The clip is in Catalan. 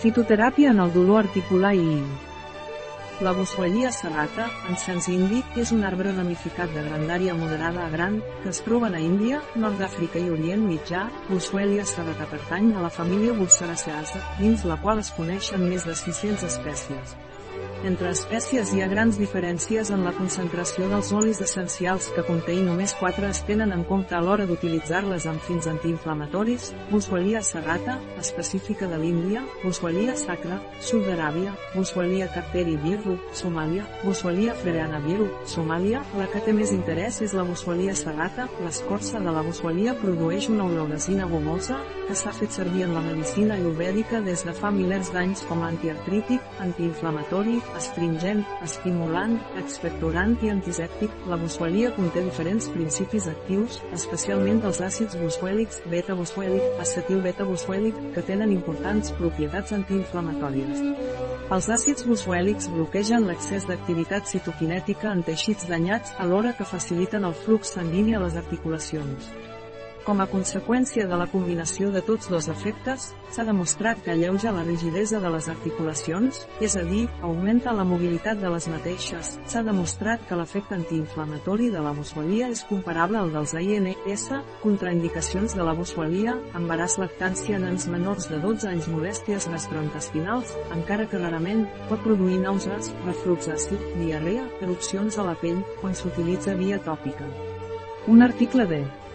Fitoteràpia en el dolor articular i la boswellia serrata, en sens indi, és un arbre ramificat de grandària moderada a gran, que es troben a Índia, Nord d'Àfrica i Orient Mitjà. Boswellia serrata pertany a la família Burseraceae, dins la qual es coneixen més de 600 espècies. Entre espècies hi ha grans diferències en la concentració dels olis essencials que conté i només 4 es tenen en compte a l'hora d'utilitzar-les amb fins antiinflamatoris, Boswellia serrata, específica de l'Índia, Boswellia sacra, sud d'Aràbia, Boswellia carteri birru, Somàlia, Boswellia frereana birru, Somàlia, la que té més interès és la Boswellia serrata, l'escorça de la Boswellia produeix una olorosina gomosa, que s'ha fet servir en la medicina ayurvèdica des de fa milers d'anys com a antiartrític, antiinflamatori, astringent, estimulant, expectorant i antisèptic, la boswellia conté diferents principis actius, especialment dels àcids boswèlics, beta-boswèlic, acetil-beta-boswèlic, que tenen importants propietats antiinflamatòries. Els àcids boswèlics bloquegen l'excés d'activitat citoquinètica en teixits danyats alhora que faciliten el flux sanguini a les articulacions. Com a conseqüència de la combinació de tots dos efectes, s'ha demostrat que alleuja la rigidesa de les articulacions, és a dir, augmenta la mobilitat de les mateixes. S'ha demostrat que l'efecte antiinflamatori de la boswellia és comparable al dels AINS, contraindicacions de la boswellia, embaràs lactància en nens menors de 12 anys molèsties gastrointestinals, encara que rarament, pot produir nàusees, reflux àcid, diarrea, erupcions a la pell, quan s'utilitza via tòpica. Un article de